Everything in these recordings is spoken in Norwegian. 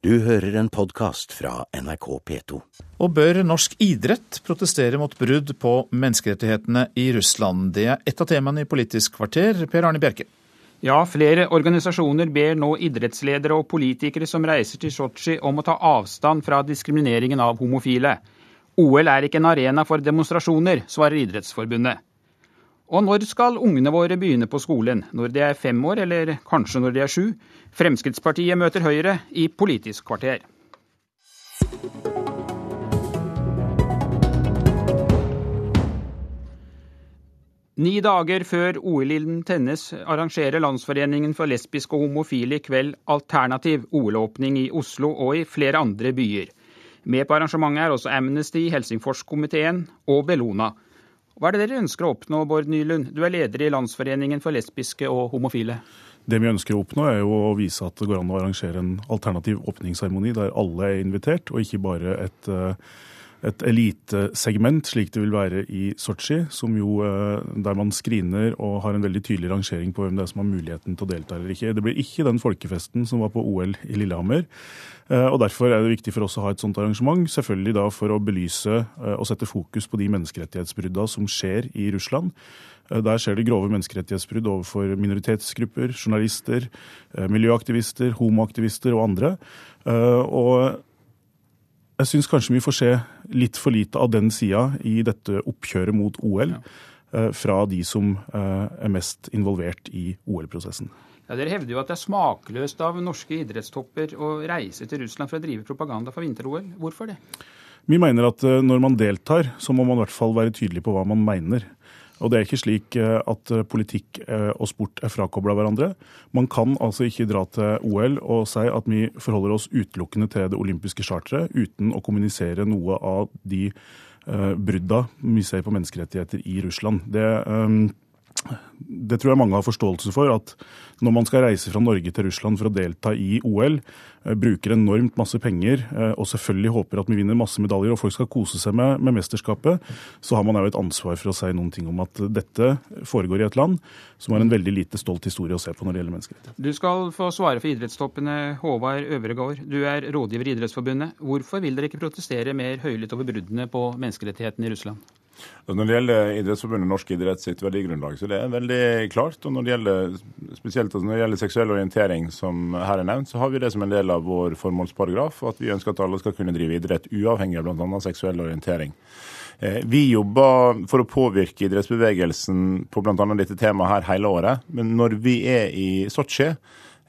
Du hører en podkast fra NRK P2. Og bør norsk idrett protestere mot brudd på menneskerettighetene i Russland? Det er ett av temaene i Politisk kvarter. Per Arne Bjerke. Ja, flere organisasjoner ber nå idrettsledere og politikere som reiser til Sotsji om å ta avstand fra diskrimineringen av homofile. OL er ikke en arena for demonstrasjoner, svarer Idrettsforbundet. Og når skal ungene våre begynne på skolen? Når de er fem år, eller kanskje når de er sju? Fremskrittspartiet møter Høyre i Politisk kvarter. Ni dager før OL-ilden tennes, arrangerer Landsforeningen for lesbiske og homofile i kveld alternativ OL-åpning i Oslo og i flere andre byer. Med på arrangementet er også Amnesty, Helsingforskomiteen og Bellona. Hva er det dere ønsker å oppnå, Bård Nylund? Du er leder i Landsforeningen for lesbiske og homofile. Det vi ønsker å oppnå, er jo å vise at det går an å arrangere en alternativ åpningsseremoni der alle er invitert, og ikke bare et uh, et elitesegment, slik det vil være i Sotsji, som jo, eh, der man screener og har en veldig tydelig rangering på hvem det er som har muligheten til å delta eller ikke. Det blir ikke den folkefesten som var på OL i Lillehammer. Eh, og Derfor er det viktig for oss å ha et sånt arrangement, selvfølgelig da for å belyse eh, og sette fokus på de menneskerettighetsbrudda som skjer i Russland. Der skjer det grove menneskerettighetsbrudd overfor minoritetsgrupper, journalister, miljøaktivister, homoaktivister og andre. Og jeg syns kanskje vi får se litt for lite av den sida i dette oppkjøret mot OL. Ja. Eh, fra de som eh, er mest involvert i OL-prosessen. Ja, Dere hevder jo at det er smakløst av norske idrettstopper å reise til Russland for å drive propaganda for vinter-OL. Hvorfor det? Vi mener at eh, når man deltar, så må man i hvert fall være tydelig på hva man mener. Og det er ikke slik eh, at eh, politikk eh, og sport er frakobla hverandre. Man kan altså ikke dra til OL og si at vi forholder oss utelukkende til det olympiske charteret, uten å kommunisere noe av de brudda vi ser på menneskerettigheter i Russland. Det det tror jeg mange har forståelse for, at når man skal reise fra Norge til Russland for å delta i OL, eh, bruker enormt masse penger eh, og selvfølgelig håper at vi vinner masse medaljer og folk skal kose seg med, med mesterskapet, så har man òg et ansvar for å si noen ting om at dette foregår i et land som har en veldig lite stolt historie å se på når det gjelder menneskerettigheter. Du skal få svare for idrettstoppene, Håvard Øvregård. Du er rådgiver i Idrettsforbundet. Hvorfor vil dere ikke protestere mer høylytt over bruddene på menneskerettighetene i Russland? Når det gjelder Idrettsforbundet Norsk idrett sitt verdigrunnlag, så det er veldig klart. Og når det gjelder, spesielt når det gjelder seksuell orientering, som her er nevnt, så har vi det som en del av vår formålsparagraf. At vi ønsker at alle skal kunne drive idrett uavhengig av bl.a. seksuell orientering. Eh, vi jobber for å påvirke idrettsbevegelsen på bl.a. dette temaet her hele året. Men når vi er i Sotsji,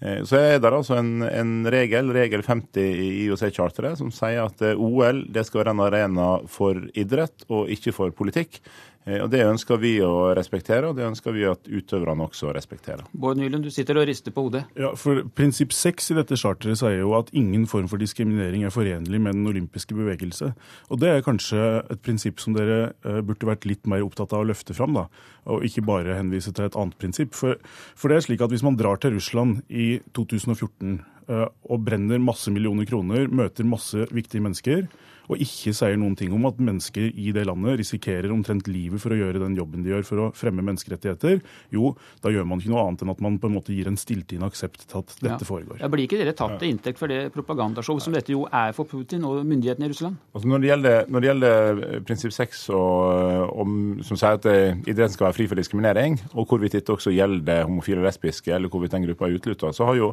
så er det altså en, en regel, regel 50 i IOC-charteret, som sier at eh, OL det skal være en arena for idrett og ikke for politikk. Eh, og Det ønsker vi å respektere, og det ønsker vi at utøverne også respekterer. Bård Nylund, du sitter og rister på hodet. Ja, for Prinsipp 6 i dette charteret sier jo at ingen form for diskriminering er forenlig med den olympiske bevegelse. Og Det er kanskje et prinsipp som dere uh, burde vært litt mer opptatt av å løfte fram, da, og ikke bare henvise til et annet prinsipp. For, for det er slik at Hvis man drar til Russland i 2014 uh, og brenner masse millioner kroner, møter masse viktige mennesker, og ikke sier noen ting om at mennesker i det landet risikerer omtrent livet for å gjøre den jobben de gjør for å fremme menneskerettigheter, jo, da gjør man ikke noe annet enn at man på en måte gir en stilltiende aksept til at dette ja. foregår. Ja, blir ikke dere tatt til inntekt for det propagandashowet som dette jo er for Putin og myndighetene i Russland? Altså når, det gjelder, når det gjelder eh, prinsipp 6, og, om, som sier at eh, idretten skal være fri for diskriminering, og hvorvidt dette også gjelder homofile og lesbiske, eller hvorvidt den gruppa er utelukka, så har jo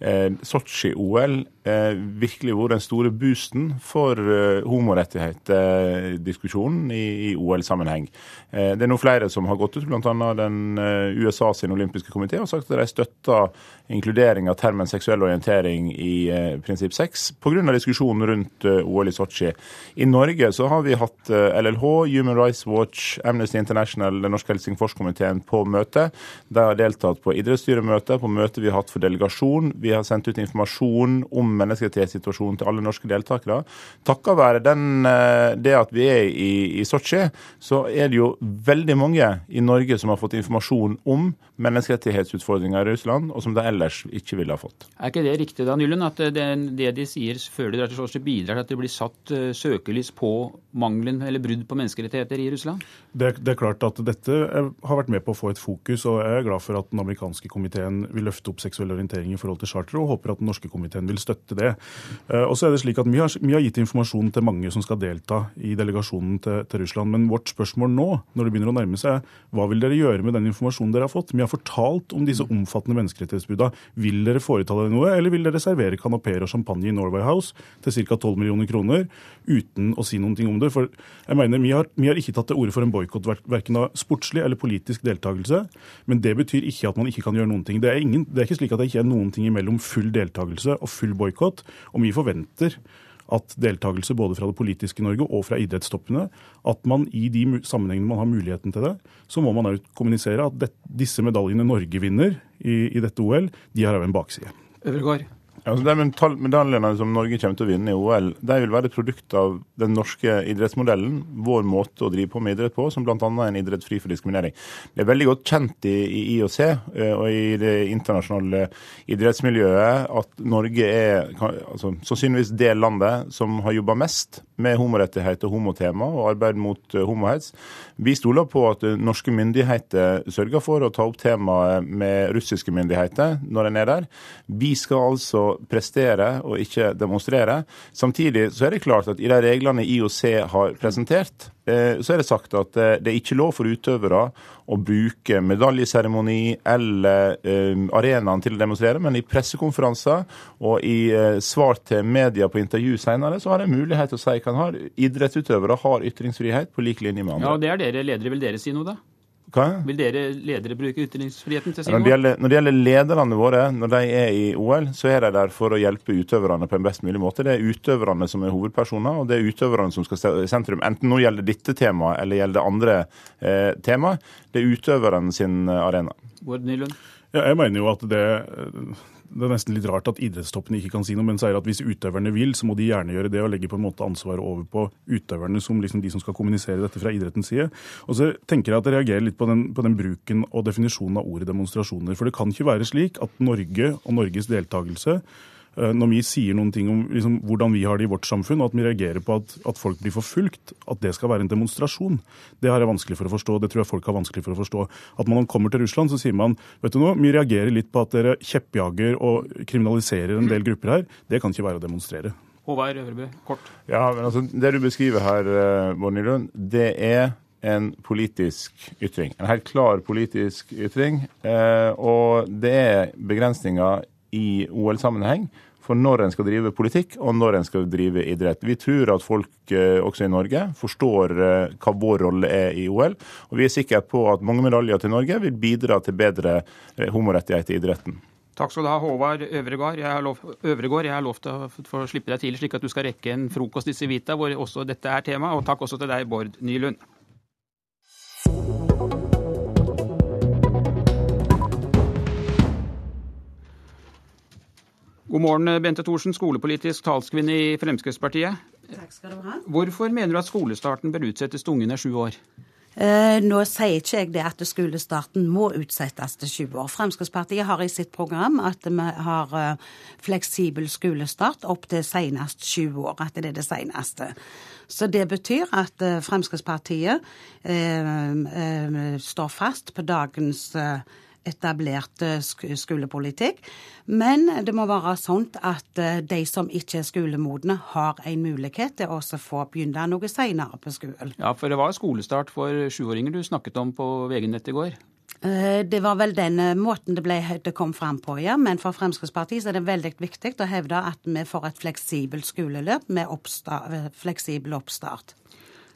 eh, Sotsji-OL eh, virkelig vært den store boosten for eh, homorettighetsdiskusjonen i, i OL-sammenheng. Eh, det er nå flere som har gått ut, bl.a. den eh, USA sin olympiske komité, og sagt at de støtter inkludering av termen seksuell orientering i eh, prinsipp 6 pga. diskusjonen rundt OL i Sotsji. I Norge så har vi hatt LLH, Human Rights Watch, Amnesty International, Den norske Helsingforskomiteen på møte. De har deltatt på idrettsstyremøte, på møte vi har hatt for delegasjon. Vi har sendt ut informasjon om menneskerettighetssituasjonen til alle norske deltakere. Takket være den, det at vi er i, i Sotsji, så er det jo veldig mange i Norge som har fått informasjon om menneskerettighetsutfordringer i Russland, og som de ellers ikke ville ha fått. Er ikke det riktig da, Nylund, at det, det de sier før de drar til Sotsji, bidrar til at det blir satt søkelys på mangelen eller brudd på menneskerettigheter i Russland? Det, det, er klart at dette har vært med på å få et fokus, og jeg er glad for at den amerikanske komiteen vil løfte opp seksuell orientering i forhold til charteret, og håper at den norske komiteen vil støtte det. Og så er det slik at Vi har, vi har gitt informasjon til mange som skal delta i delegasjonen til, til, Russland. Men vårt spørsmål nå, når det begynner å nærme seg, hva vil dere gjøre med den informasjonen dere har fått? Vi har fortalt om disse omfattende menneskerettighetsbruddene. Vil dere foreta dere noe, eller vil dere servere kanapeer og champagne i Norway House til ca. 12 millioner kroner uten å si noen ting om det? For jeg mener, Vi har, vi har ikke tatt til orde for en boikott verken av sportslig eller politisk deltakelse. Men det betyr ikke at man ikke kan gjøre noen ting. Det er, ingen, det er ikke slik at det ikke er noen ting imellom full deltakelse og full boikott. Og vi forventer at deltakelse både fra det politiske Norge og fra idrettstoppene, at man i de sammenhengene man har muligheten til det, så må man kommunisere at det, disse medaljene Norge vinner i, i dette OL, de har òg en bakside. Øvergård. Altså, de medaljene som Norge kommer til å vinne i OL, de vil være et produkt av den norske idrettsmodellen, vår måte å drive på med idrett på, som bl.a. er en idrett fri for diskriminering. Det er veldig godt kjent i, i IOC eh, og i det internasjonale idrettsmiljøet at Norge er altså, sannsynligvis det landet som har jobba mest med homorettighet og homotema og arbeid mot uh, homohets. Vi stoler på at uh, norske myndigheter sørger for å ta opp temaet med russiske myndigheter når en er der. Vi skal altså prestere og ikke demonstrere. Samtidig så er det klart at i de reglene IOC har presentert, eh, så er det sagt at eh, det er ikke lov for utøvere å bruke medaljeseremoni eller eh, arenaen til å demonstrere, men i pressekonferanser og i svar til media på intervju senere, så har jeg mulighet til å si hva idrettsutøvere har ytringsfrihet på lik linje med andre. Ja, og det er dere ledere. Vil dere si noe, da? Hva? Vil dere ledere bruke ytringsfriheten til å si noe? Når, når det gjelder lederne våre, når de er i OL, så er de der for å hjelpe utøverne på en best mulig måte. Det er utøverne som er hovedpersoner, og det er utøverne som skal stå i sentrum. Enten nå gjelder dette temaet eller gjelder andre eh, tema. Det er utøveren sin eh, arena. Bård Nylund? Ja, jeg mener jo at det det er nesten litt rart at idrettstoppene ikke kan si noe, men sier at hvis utøverne vil, så må de gjerne gjøre det, og legge på en måte ansvaret over på utøverne som liksom de som skal kommunisere dette fra idrettens side. Og så tenker jeg at jeg reagerer litt på den, på den bruken og definisjonen av ordet demonstrasjoner. For det kan ikke være slik at Norge og Norges deltakelse når vi sier noen ting om liksom, hvordan vi har det i vårt samfunn, og at vi reagerer på at, at, folk blir forfulgt, at det skal være en demonstrasjon, det har jeg vanskelig for å forstå. Det tror jeg folk har vanskelig for å forstå. At man kommer til Russland, så sier man vet du noe, vi reagerer litt på at dere kjeppjager og kriminaliserer en del grupper her. Det kan ikke være å demonstrere. Håvard Øvrebø, kort. Ja, men altså, Det du beskriver her, eh, Bård Nylund, det er en politisk ytring. En helt klar politisk ytring. Eh, og det er begrensninger i OL-sammenheng for når en skal drive politikk og når en skal drive idrett. Vi tror at folk eh, også i Norge forstår eh, hva vår rolle er i OL. Og vi er sikre på at mange medaljer til Norge vil bidra til bedre eh, homorettigheter i idretten. Takk skal du ha, Håvard Øvregård. Jeg har lov, Øvregård. Jeg har lov til å få slippe deg tidlig, slik at du skal rekke en frokost i Civita hvor også dette er tema. Og takk også til deg, Bård Nylund. God morgen, Bente Thorsen, skolepolitisk talskvinne i Fremskrittspartiet. Takk skal du ha. Hvorfor mener du at skolestarten bør utsettes til ungene er sju år? Eh, nå sier ikke jeg det at skolestarten må utsettes til sju år. Fremskrittspartiet har i sitt program at vi har eh, fleksibel skolestart opp til senest sju år. At det er det seneste. Så det betyr at eh, Fremskrittspartiet eh, står fast på dagens eh, etablert eh, skolepolitikk. Men det må være sånn at eh, de som ikke er skolemodne, har en mulighet til å få begynne noe senere på skolen. Ja, for det var skolestart for sjuåringer du snakket om på VG-nett i går? Eh, det var vel den måten det, ble, det kom fram på, ja. Men for Fremskrittspartiet er det veldig viktig å hevde at vi får et fleksibelt skoleløp med oppstart, fleksibel oppstart.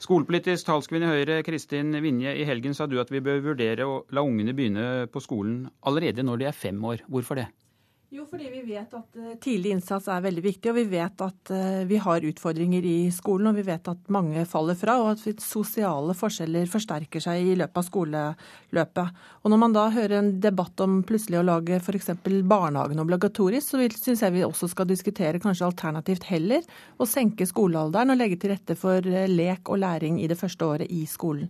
Skolepolitisk talskvinne i Høyre Kristin Vinje, i helgen sa du at vi bør vurdere å la ungene begynne på skolen allerede når de er fem år. Hvorfor det? Jo, fordi vi vet at eh, tidlig innsats er veldig viktig, og vi vet at eh, vi har utfordringer i skolen. Og vi vet at mange faller fra, og at sosiale forskjeller forsterker seg i løpet av skoleløpet. Og når man da hører en debatt om plutselig å lage f.eks. barnehagen obligatorisk, så syns jeg vi også skal diskutere kanskje alternativt heller å senke skolealderen og legge til rette for eh, lek og læring i det første året i skolen.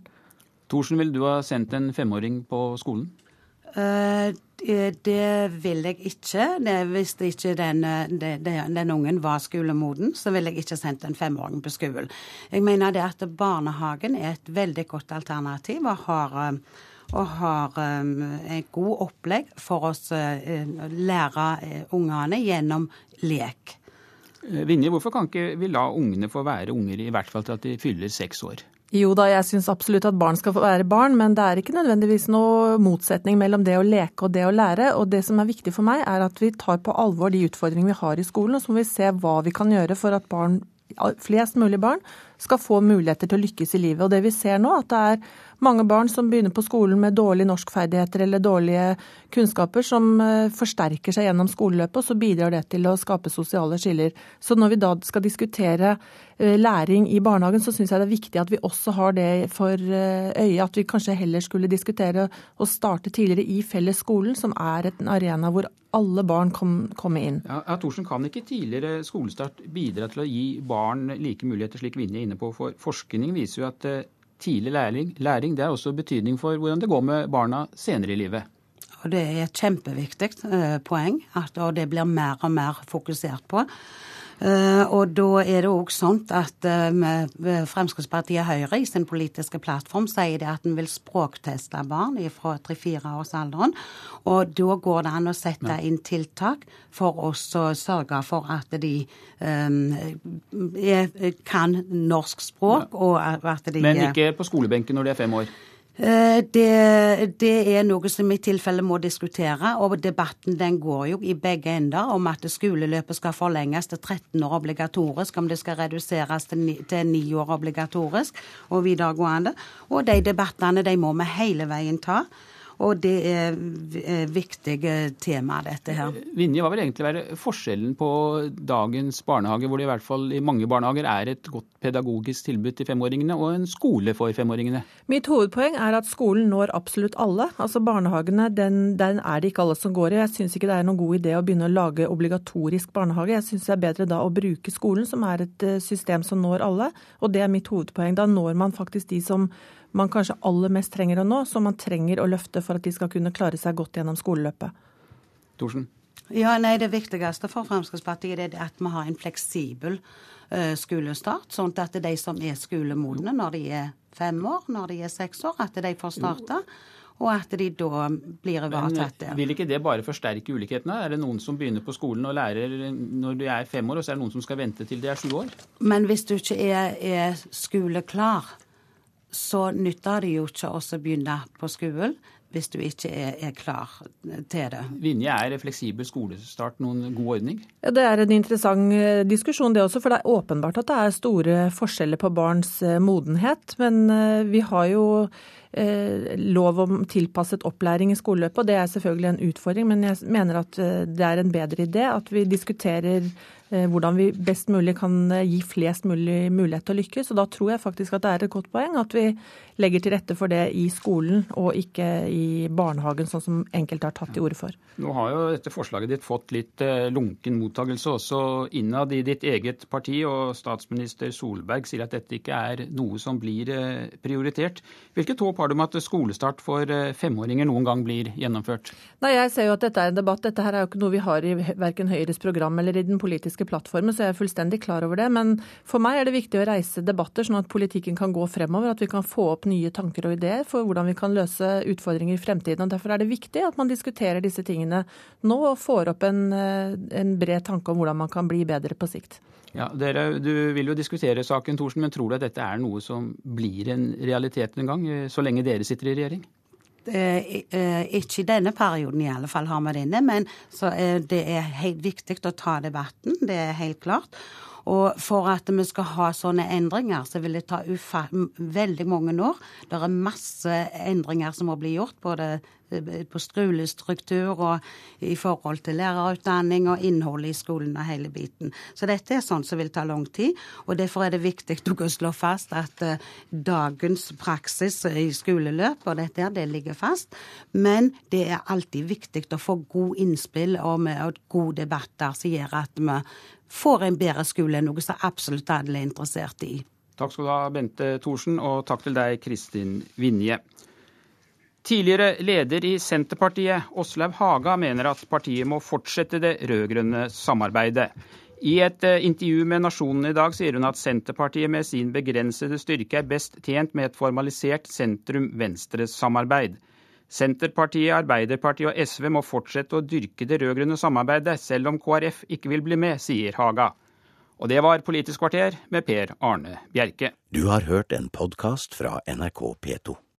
Thorsen, vil du ha sendt en femåring på skolen? Uh, det vil jeg ikke. Det, hvis ikke den, den, den, ungen var skolemoden, så ville jeg ikke sendt en femåring på skolen. Jeg mener det at barnehagen er et veldig godt alternativ og har, og har et god opplegg for å lære ungene gjennom lek. Vinje, hvorfor kan ikke vi la ungene få være unger i hvert fall til at de fyller seks år? Jo da, jeg syns absolutt at barn skal få være barn, men det er ikke nødvendigvis noe motsetning mellom det å leke og det å lære. Og det som er viktig for meg, er at vi tar på alvor de utfordringene vi har i skolen, og så må vi se hva vi kan gjøre for at barn, flest mulig barn skal få muligheter til å lykkes i livet. Og det vi ser nå, at det er mange barn som begynner på skolen med dårlige norskferdigheter eller dårlige kunnskaper, som eh, forsterker seg gjennom skoleløpet, og så bidrar det til å skape sosiale skiller. Så når vi da skal diskutere eh, læring i barnehagen, så syns jeg det er viktig at vi også har det for eh, øye. At vi kanskje heller skulle diskutere å starte tidligere i fellesskolen, som er en arena hvor alle barn kom, komme inn. Ja, Thorsen, Kan ikke tidligere skolestart bidra til å gi barn like muligheter, slik Vinje inne på? For forskning viser jo at tidlig læring, læring det har også betydning for hvordan det går med barna senere i livet. Og Det er et kjempeviktig eh, poeng, og det blir mer og mer fokusert på. Uh, og da er det òg sånn at uh, Fremskrittspartiet Høyre i sin politiske plattform sier det at en vil språkteste barn fra 3-4-årsalderen. Og da går det an å sette inn tiltak for å sørge for at de um, er, kan norsk språk, og at de Men ikke på skolebenken når de er fem år? Eh, det, det, er noe som i tilfelle må diskutere, og debatten den går jo i begge ender om at skoleløpet skal forlenges til 13 år obligatorisk, om det skal reduseres til 9, til 9 år obligatorisk og videregående. Og de debattene de må vi hele veien ta. Og det er viktige tema, dette her. Vinje, hva vil egentlig være forskjellen på dagens barnehage, hvor det i hvert fall i mange barnehager er et godt pedagogisk tilbud til femåringene, og en skole for femåringene? Mitt hovedpoeng er at skolen når absolutt alle. Altså Barnehagene, den, den er det ikke alle som går i. Jeg syns ikke det er noen god idé å begynne å lage obligatorisk barnehage. Jeg syns det er bedre da å bruke skolen, som er et eh, system som når alle. Og det er mitt hovedpoeng. Da når man faktisk de som man kanskje aller mest trenger å nå, som man trenger å løfte for at de skal kunne klare seg godt gjennom skoleløpet. Thorsen? Ja, nei, Det viktigste for Fremskrittspartiet er at vi har en fleksibel uh, skolestart. Sånn at de som er skolemodne når de er fem år, når de er seks år, at de får starte. Og at de da blir ivaretatt der. Vil ikke det bare forsterke ulikhetene? Er det noen som begynner på skolen og lærer når de er fem år, og så er det noen som skal vente til de er sju år? Men hvis du ikke er, er skoleklar, så nytter det jo ikke å begynne på skolen hvis du ikke er, er, klar til det. Vinje, er fleksibel skolestart noen god ordning? Ja, Det er en interessant eh, diskusjon det også, for det er åpenbart at det er store forskjeller på barns eh, modenhet. Men eh, vi har jo lov om tilpasset opplæring i skoleløpet, og det er selvfølgelig en utfordring. Men jeg mener at det er en bedre idé at vi diskuterer Eh, hvordan vi best mulig kan gi flest mulig mulighet til å lykkes. Og da tror jeg faktisk at det er et godt poeng at vi legger til rette for det i skolen og ikke i barnehagen, sånn som enkelte har tatt til orde for. Nå har jo dette forslaget ditt fått litt eh, lunken mottagelse også innad i ditt eget parti, og statsminister Solberg sier at dette ikke er noe som blir prioritert. Hvilket håp har du om at skolestart for femåringer noen gang blir gjennomført? Nei, Jeg ser jo at dette er en debatt. Dette her er jo ikke noe vi har i verken Høyres program eller i den politiske plattformen, så jeg er fullstendig klar over det. Men for meg er det viktig å reise debatter, sånn at politikken kan gå fremover. At vi kan få opp nye tanker og ideer for hvordan vi kan løse utfordringer i fremtiden. og Derfor er det viktig at man diskuterer disse tingene nå og får opp en, eh, en bred tanke om hvordan man kan bli bedre på sikt. Ja, dere, Du vil jo diskutere saken, Thorsen, men tror du at dette er noe som blir en realitet en gang, eh, så lenge dere sitter i regjering? Eh, ikke i denne perioden i alle fall har vi det inne, men det er helt viktig å ta debatten. Det er helt klart. Og for at vi skal ha sånne endringer, så vil det ta veldig mange år. Det er masse endringer som må bli gjort, både på skolestruktur og i forhold til lærerutdanning og innholdet i skolen og hele biten. Så dette er sånt som vil ta lang tid, og derfor er det viktig å slå fast at uh, dagens praksis i skoleløp og dette det ligger fast. Men det er alltid viktig å få god innspill og, og gode debatter som gjør at vi får en bedre skole, noe som absolutt alle er interessert i. Takk skal du ha, Bente Thorsen, og takk til deg, Kristin Vinje. Tidligere leder i Senterpartiet, Åslaug Haga, mener at partiet må fortsette det rød-grønne samarbeidet. I et eh, intervju med Nasjonen i dag sier hun at Senterpartiet med sin begrensede styrke er best tjent med et formalisert sentrum-venstre-samarbeid. Senterpartiet, Arbeiderpartiet og SV må fortsette å dyrke det rød-grønne samarbeidet, selv om KrF ikke vil bli med, sier Haga. Og det var Politisk kvarter med Per Arne Bjerke. Du har hørt en podkast fra NRK P2.